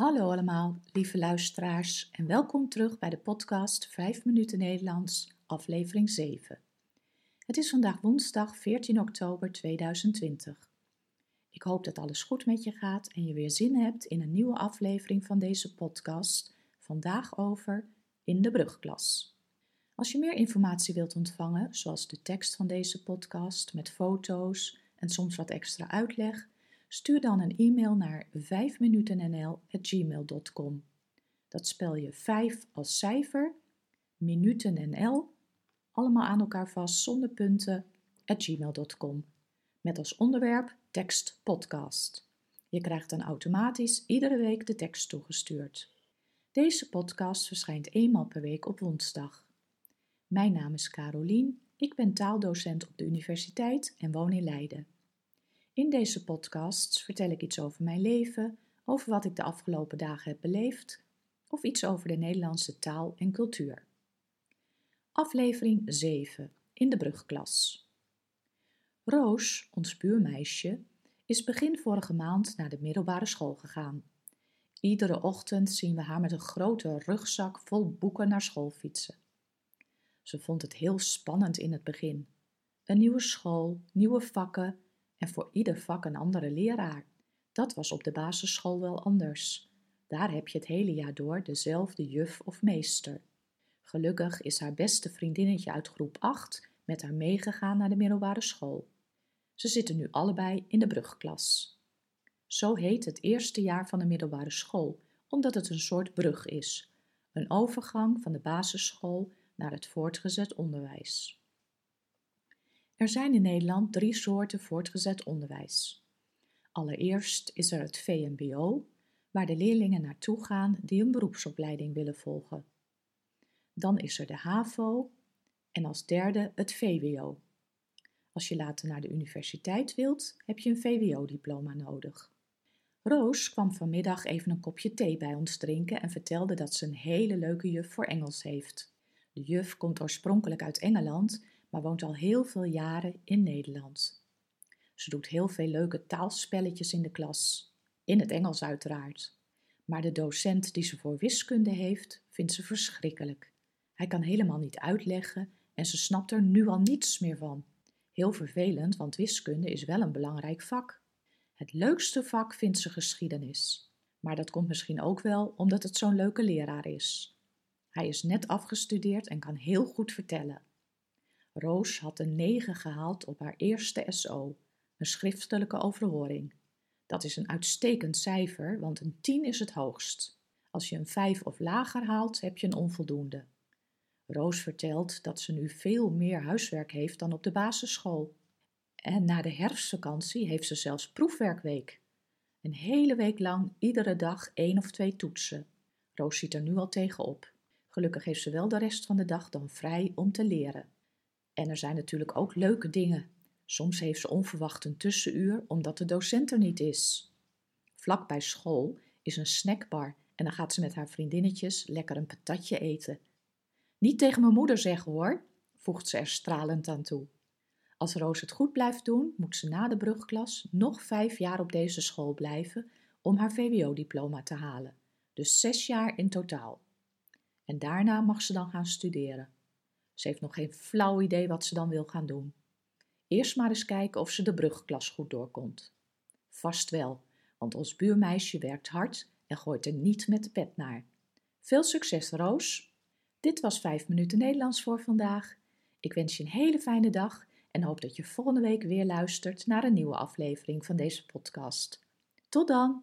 Hallo allemaal, lieve luisteraars, en welkom terug bij de podcast 5 minuten Nederlands, aflevering 7. Het is vandaag woensdag 14 oktober 2020. Ik hoop dat alles goed met je gaat en je weer zin hebt in een nieuwe aflevering van deze podcast, vandaag over in de brugklas. Als je meer informatie wilt ontvangen, zoals de tekst van deze podcast met foto's en soms wat extra uitleg, Stuur dan een e-mail naar 5minutennl.gmail.com. Dat spel je 5 als cijfer, minutennl, allemaal aan elkaar vast zonder punten, gmail.com. Met als onderwerp tekst podcast. Je krijgt dan automatisch iedere week de tekst toegestuurd. Deze podcast verschijnt eenmaal per week op woensdag. Mijn naam is Carolien, ik ben taaldocent op de universiteit en woon in Leiden. In deze podcasts vertel ik iets over mijn leven, over wat ik de afgelopen dagen heb beleefd of iets over de Nederlandse taal en cultuur. Aflevering 7 in de brugklas. Roos, ons buurmeisje, is begin vorige maand naar de middelbare school gegaan. Iedere ochtend zien we haar met een grote rugzak vol boeken naar school fietsen. Ze vond het heel spannend in het begin. Een nieuwe school, nieuwe vakken en voor ieder vak een andere leraar. Dat was op de basisschool wel anders. Daar heb je het hele jaar door dezelfde juf of meester. Gelukkig is haar beste vriendinnetje uit groep 8 met haar meegegaan naar de middelbare school. Ze zitten nu allebei in de brugklas. Zo heet het eerste jaar van de middelbare school, omdat het een soort brug is, een overgang van de basisschool naar het voortgezet onderwijs. Er zijn in Nederland drie soorten voortgezet onderwijs. Allereerst is er het VMBO, waar de leerlingen naartoe gaan die een beroepsopleiding willen volgen. Dan is er de HAVO en als derde het VWO. Als je later naar de universiteit wilt, heb je een VWO-diploma nodig. Roos kwam vanmiddag even een kopje thee bij ons drinken en vertelde dat ze een hele leuke juf voor Engels heeft. De juf komt oorspronkelijk uit Engeland maar woont al heel veel jaren in Nederland. Ze doet heel veel leuke taalspelletjes in de klas, in het Engels uiteraard. Maar de docent die ze voor wiskunde heeft, vindt ze verschrikkelijk. Hij kan helemaal niet uitleggen en ze snapt er nu al niets meer van. Heel vervelend, want wiskunde is wel een belangrijk vak. Het leukste vak vindt ze geschiedenis. Maar dat komt misschien ook wel omdat het zo'n leuke leraar is. Hij is net afgestudeerd en kan heel goed vertellen. Roos had een 9 gehaald op haar eerste SO, een schriftelijke overhoring. Dat is een uitstekend cijfer, want een 10 is het hoogst. Als je een 5 of lager haalt, heb je een onvoldoende. Roos vertelt dat ze nu veel meer huiswerk heeft dan op de basisschool. En na de herfstvakantie heeft ze zelfs proefwerkweek. Een hele week lang iedere dag één of twee toetsen. Roos ziet er nu al tegenop. Gelukkig heeft ze wel de rest van de dag dan vrij om te leren. En er zijn natuurlijk ook leuke dingen. Soms heeft ze onverwacht een tussenuur omdat de docent er niet is. Vlak bij school is een snackbar en dan gaat ze met haar vriendinnetjes lekker een patatje eten. Niet tegen mijn moeder zeggen hoor, voegt ze er stralend aan toe. Als Roos het goed blijft doen, moet ze na de brugklas nog vijf jaar op deze school blijven om haar VWO-diploma te halen. Dus zes jaar in totaal. En daarna mag ze dan gaan studeren. Ze heeft nog geen flauw idee wat ze dan wil gaan doen. Eerst maar eens kijken of ze de brugklas goed doorkomt. Vast wel, want ons buurmeisje werkt hard en gooit er niet met de pet naar. Veel succes, Roos! Dit was 5 minuten Nederlands voor vandaag. Ik wens je een hele fijne dag en hoop dat je volgende week weer luistert naar een nieuwe aflevering van deze podcast. Tot dan!